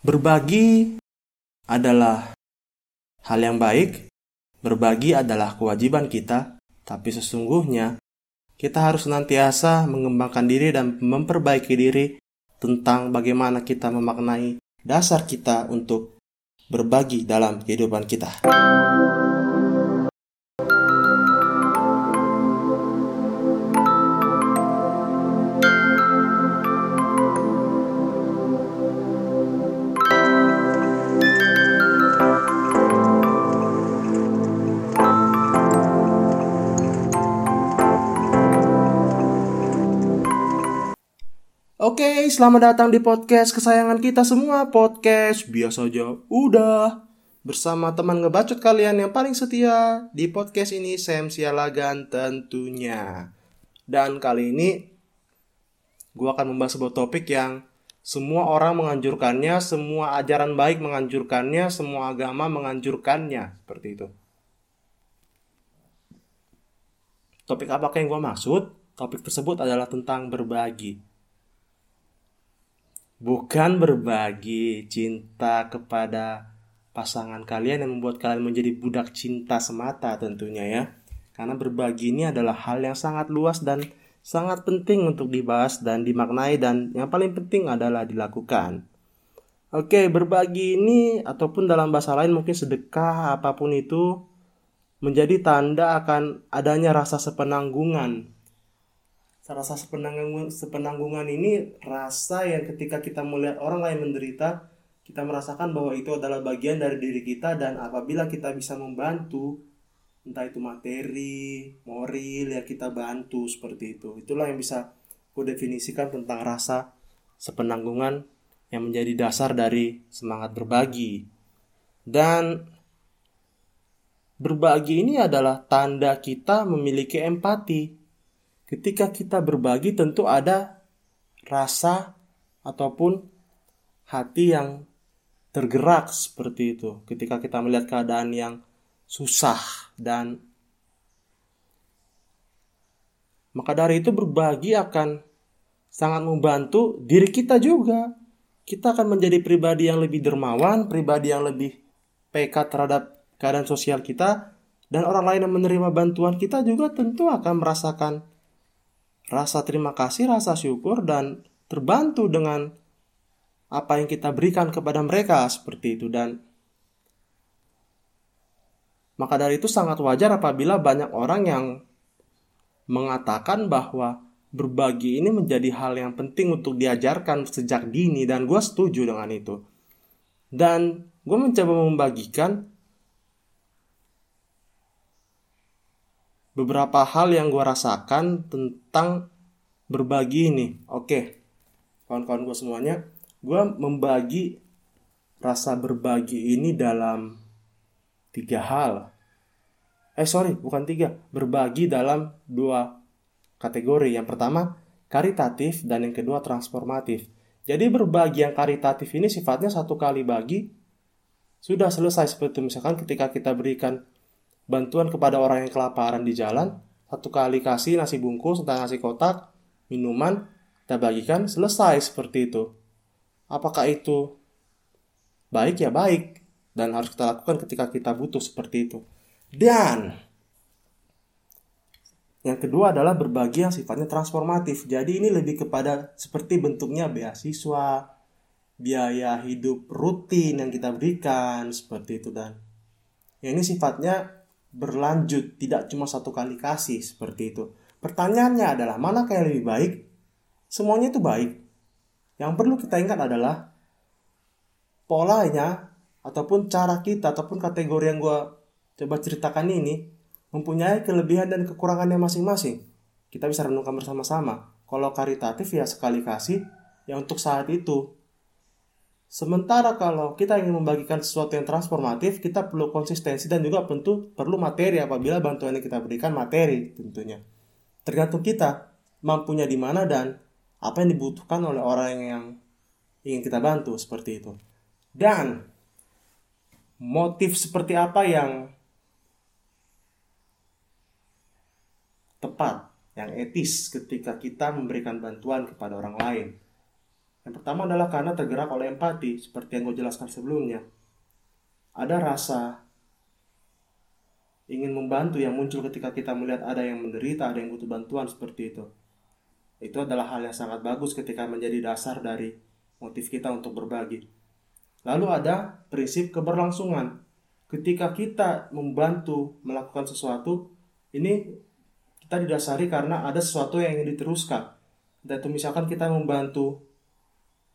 Berbagi adalah hal yang baik, berbagi adalah kewajiban kita, tapi sesungguhnya kita harus senantiasa mengembangkan diri dan memperbaiki diri tentang bagaimana kita memaknai dasar kita untuk berbagi dalam kehidupan kita. Selamat datang di podcast kesayangan kita semua, podcast biasa aja. Udah bersama teman ngebacot kalian yang paling setia di podcast ini Sam Sialagan tentunya. Dan kali ini gue akan membahas sebuah topik yang semua orang menganjurkannya, semua ajaran baik menganjurkannya, semua agama menganjurkannya, seperti itu. Topik apa yang gue maksud? Topik tersebut adalah tentang berbagi bukan berbagi cinta kepada pasangan kalian yang membuat kalian menjadi budak cinta semata tentunya ya. Karena berbagi ini adalah hal yang sangat luas dan sangat penting untuk dibahas dan dimaknai dan yang paling penting adalah dilakukan. Oke, berbagi ini ataupun dalam bahasa lain mungkin sedekah apa pun itu menjadi tanda akan adanya rasa sepenanggungan rasa sepenanggungan, sepenanggungan ini rasa yang ketika kita melihat orang lain menderita kita merasakan bahwa itu adalah bagian dari diri kita dan apabila kita bisa membantu entah itu materi, moral ya kita bantu seperti itu. Itulah yang bisa aku definisikan tentang rasa sepenanggungan yang menjadi dasar dari semangat berbagi. Dan berbagi ini adalah tanda kita memiliki empati ketika kita berbagi tentu ada rasa ataupun hati yang tergerak seperti itu ketika kita melihat keadaan yang susah dan maka dari itu berbagi akan sangat membantu diri kita juga. Kita akan menjadi pribadi yang lebih dermawan, pribadi yang lebih peka terhadap keadaan sosial kita, dan orang lain yang menerima bantuan kita juga tentu akan merasakan rasa terima kasih, rasa syukur, dan terbantu dengan apa yang kita berikan kepada mereka seperti itu. Dan maka dari itu sangat wajar apabila banyak orang yang mengatakan bahwa berbagi ini menjadi hal yang penting untuk diajarkan sejak dini dan gue setuju dengan itu. Dan gue mencoba membagikan beberapa hal yang gue rasakan tentang berbagi ini. Oke, kawan-kawan gue semuanya, gue membagi rasa berbagi ini dalam tiga hal. Eh sorry, bukan tiga, berbagi dalam dua kategori. Yang pertama karitatif dan yang kedua transformatif. Jadi berbagi yang karitatif ini sifatnya satu kali bagi sudah selesai seperti misalkan ketika kita berikan bantuan kepada orang yang kelaparan di jalan, satu kali kasih nasi bungkus, entah nasi kotak, minuman, kita bagikan, selesai seperti itu. Apakah itu baik ya baik, dan harus kita lakukan ketika kita butuh seperti itu. Dan yang kedua adalah berbagi yang sifatnya transformatif. Jadi ini lebih kepada seperti bentuknya beasiswa, biaya hidup rutin yang kita berikan seperti itu dan ya ini sifatnya berlanjut, tidak cuma satu kali kasih seperti itu. Pertanyaannya adalah mana yang lebih baik? Semuanya itu baik. Yang perlu kita ingat adalah polanya ataupun cara kita ataupun kategori yang gue coba ceritakan ini mempunyai kelebihan dan kekurangannya masing-masing. Kita bisa renungkan bersama-sama. Kalau karitatif ya sekali kasih ya untuk saat itu Sementara kalau kita ingin membagikan sesuatu yang transformatif, kita perlu konsistensi dan juga tentu perlu materi apabila bantuan yang kita berikan materi tentunya. Tergantung kita mampunya di mana dan apa yang dibutuhkan oleh orang yang ingin kita bantu seperti itu. Dan motif seperti apa yang tepat, yang etis ketika kita memberikan bantuan kepada orang lain. Yang pertama adalah karena tergerak oleh empati, seperti yang gue jelaskan sebelumnya. Ada rasa ingin membantu yang muncul ketika kita melihat ada yang menderita, ada yang butuh bantuan seperti itu. Itu adalah hal yang sangat bagus ketika menjadi dasar dari motif kita untuk berbagi. Lalu ada prinsip keberlangsungan. Ketika kita membantu melakukan sesuatu, ini kita didasari karena ada sesuatu yang ingin diteruskan. Dan itu misalkan kita membantu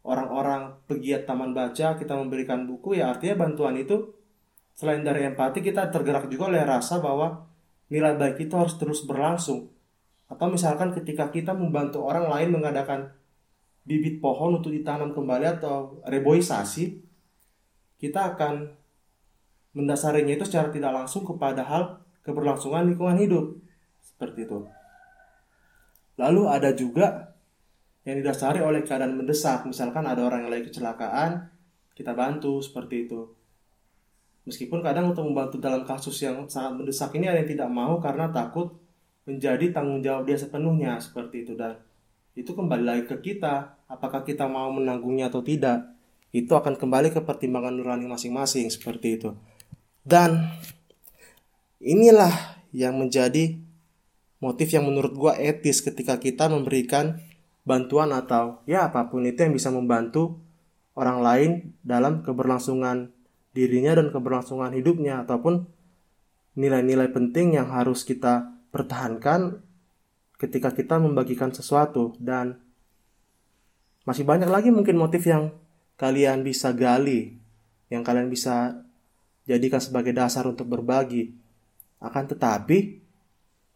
orang-orang pegiat taman baca, kita memberikan buku, ya artinya bantuan itu selain dari empati kita tergerak juga oleh rasa bahwa nilai baik itu harus terus berlangsung. Atau misalkan ketika kita membantu orang lain mengadakan bibit pohon untuk ditanam kembali atau reboisasi, kita akan mendasarinya itu secara tidak langsung kepada hal keberlangsungan lingkungan hidup. Seperti itu. Lalu ada juga yang didasari oleh keadaan mendesak. Misalkan ada orang yang lagi kecelakaan, kita bantu seperti itu. Meskipun kadang untuk membantu dalam kasus yang sangat mendesak ini ada yang tidak mau karena takut menjadi tanggung jawab dia sepenuhnya seperti itu dan itu kembali lagi ke kita apakah kita mau menanggungnya atau tidak itu akan kembali ke pertimbangan nurani masing-masing seperti itu dan inilah yang menjadi motif yang menurut gua etis ketika kita memberikan bantuan atau ya apa pun itu yang bisa membantu orang lain dalam keberlangsungan dirinya dan keberlangsungan hidupnya ataupun nilai-nilai penting yang harus kita pertahankan ketika kita membagikan sesuatu. Dan masih banyak lagi mungkin motif yang kalian bisa gali yang kalian bisa jadikan sebagai dasar untuk berbagi. Akan tetapi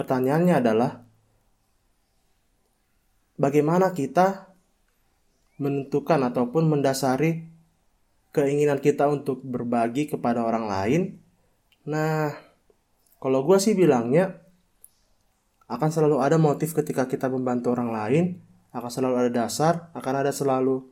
Pertanyaannya adalah bagaimana kita menentukan ataupun mendasari keinginan kita untuk berbagi kepada orang lain. Nah, kalau gue sih bilangnya akan selalu ada motif ketika kita membantu orang lain, akan selalu ada dasar, akan ada selalu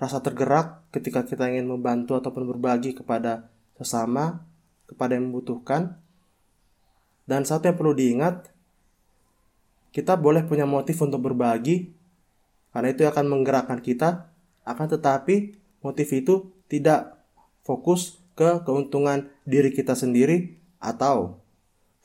rasa tergerak ketika kita ingin membantu ataupun berbagi kepada sesama, kepada yang membutuhkan. Dan satu yang perlu diingat, kita boleh punya motif untuk berbagi, karena itu akan menggerakkan kita, akan tetapi motif itu tidak fokus ke keuntungan diri kita sendiri atau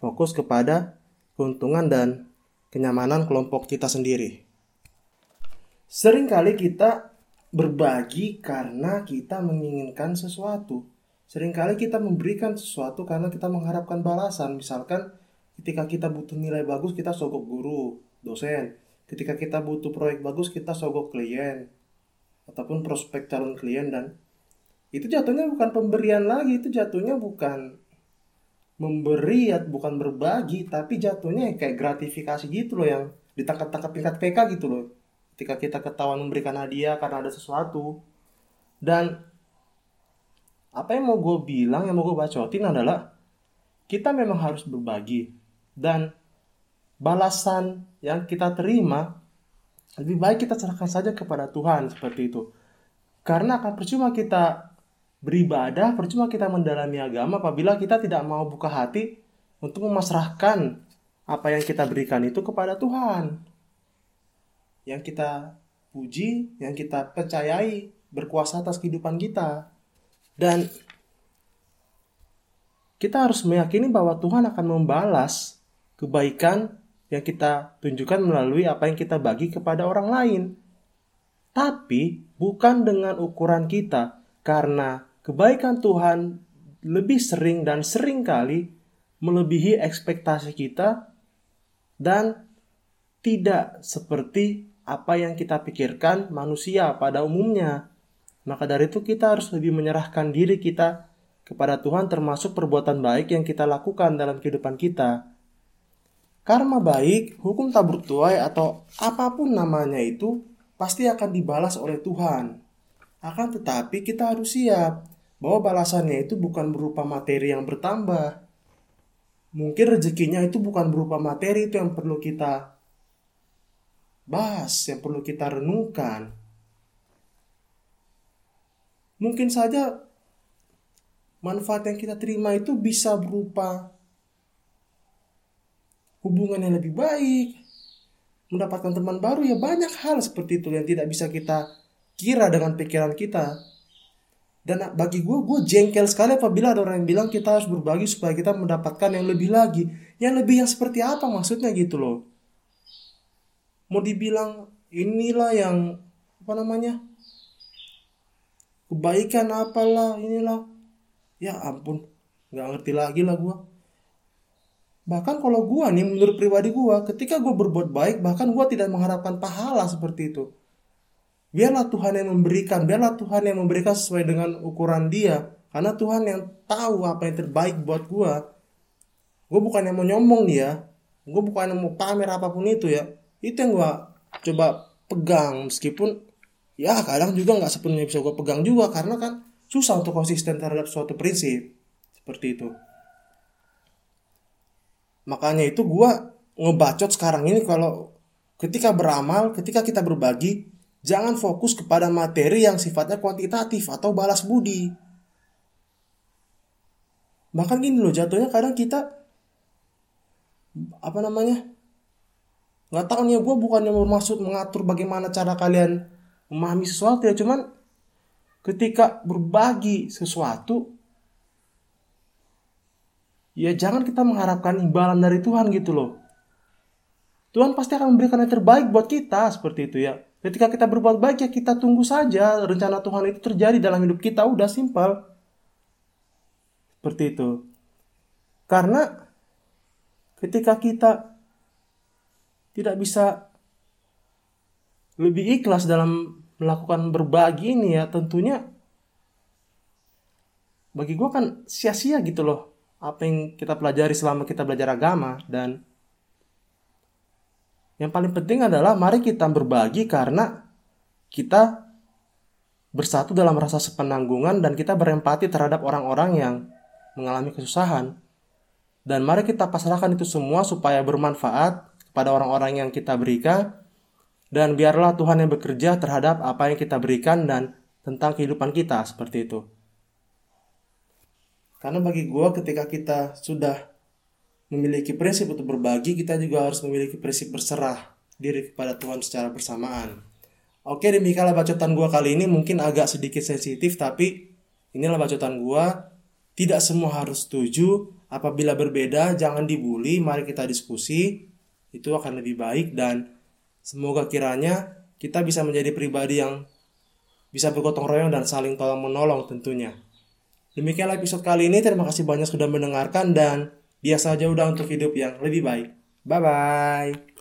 fokus kepada keuntungan dan kenyamanan kelompok kita sendiri. Seringkali kita berbagi karena kita menginginkan sesuatu. Seringkali kita memberikan sesuatu karena kita mengharapkan balasan. Misalkan ketika kita butuh nilai bagus, kita sogok guru, dosen. Ketika kita butuh proyek bagus, kita sogok klien. Ataupun prospek calon klien dan itu jatuhnya bukan pemberian lagi, itu jatuhnya bukan memberi, bukan berbagi, tapi jatuhnya kayak gratifikasi gitu loh yang ditangkap-tangkap tingkat PK gitu loh. Ketika kita ketahuan memberikan hadiah karena ada sesuatu. Dan apa yang mau gue bilang yang mau gue bacotin adalah kita memang harus berbagi dan balasan yang kita terima lebih baik kita serahkan saja kepada Tuhan seperti itu. Karena akan percuma kita beribadah percuma kita mendalami agama apabila kita tidak mau buka hati untuk memasrahkan apa yang kita berikan itu kepada Tuhan. Yang kita puji yang kita percayai berkuasa atas kehidupan kita. Dan kita harus meyakini bahwa Tuhan akan membalas kebaikan yang kita tunjukkan melalui apa yang kita bagi kepada orang lain. Tapi bukan dengan ukuran kita, karena kebaikan Tuhan lebih sering dan sering kali melebihi ekspektasi kita dan tidak seperti apa yang kita pikirkan manusia pada umumnya. Maka dari itu kita harus lebih menyerahkan diri kita kepada Tuhan termasuk perbuatan baik yang kita lakukan dalam kehidupan kita. Karma baik, hukum tabur tuai atau apa pun namanya itu pasti akan dibalas oleh Tuhan. Akan tetapi kita harus siap bahwa balasannya itu bukan berupa materi yang bertambah. Mungkin rezekinya itu bukan berupa materi itu yang perlu kita bahas, yang perlu kita renungkan mungkin saja manfaat yang kita terima itu bisa berupa hubungan yang lebih baik, mendapatkan teman baru ya banyak hal seperti itu yang tidak bisa kita kira dengan pikiran kita. Dan bagi gue gue jengkel sekali apabila ada orang yang bilang kita harus berbagi supaya kita mendapatkan yang lebih lagi. Yang lebih yang seperti apa maksudnya gitu loh. Mau dibilang inilah yang apa namanya kebaikan apalah inilah. Ya ampun nggak ngerti lagi lah gue bahkan kalau gue nih menurut pribadi gue ketika gue berbuat baik bahkan gue tidak mengharapkan pahala seperti itu. Biarlah Tuhan yang memberikan biarlah Tuhan yang memberikan sesuai dengan ukuran dia. Karena Tuhan yang tahu apa yang terbaik buat gue gue bukan yang mau nyombong dia. Gue bukan yang mau pamer apa pun itu ya. Itu yang gue coba pegang. Meskipun ya kadang juga nggak sepenuhnya bisa gue pegang juga. Karena kan susah untuk konsisten terhadap suatu prinsip. Seperti itu makanya itu gue ngebacot sekarang ini kalau ketika beramal ketika kita berbagi jangan fokus kepada materi yang sifatnya kuantitatif atau balas budi. Bahkan gini loh jatuhnya kadang kita apa namanya nggak tahu nih gue bukannya bermaksud mengatur bagaimana cara kalian memahami sesuatu ya cuman ketika berbagi sesuatu ya jangan kita mengharapkan imbalan dari Tuhan gitu loh. Tuhan pasti akan memberikan yang terbaik buat kita seperti itu ya. Ketika kita berbuat baik ya kita tunggu saja rencana Tuhan itu terjadi dalam hidup kita udah simpel. Seperti itu. Karena ketika kita tidak bisa lebih ikhlas dalam melakukan berbagi ini ya tentunya bagi gue kan sia-sia gitu loh apa yang kita pelajari selama kita belajar agama dan yang paling penting adalah mari kita berbagi karena kita bersatu dalam rasa sepenanggungan dan kita berempati terhadap orang-orang yang mengalami kesusahan. Dan mari kita pasrahkan itu semua supaya bermanfaat kepada orang-orang yang kita berikan dan biarlah Tuhan yang bekerja terhadap apa yang kita berikan dan tentang kehidupan kita seperti itu. Karena bagi gue ketika kita sudah memiliki prinsip untuk berbagi, kita juga harus memiliki prinsip berserah diri kepada Tuhan secara bersamaan. Oke, demikianlah bacotan gue kali ini mungkin agak sedikit sensitif, tapi inilah bacotan gue. Tidak semua harus setuju. Apabila berbeda, jangan dibully. Mari kita diskusi. Itu akan lebih baik dan semoga kiranya kita bisa menjadi pribadi yang bisa bergotong royong dan saling tolong menolong tentunya. Demikianlah episode kali ini. Terima kasih banyak sudah mendengarkan dan biasa aja udah untuk hidup yang lebih baik. Bye bye.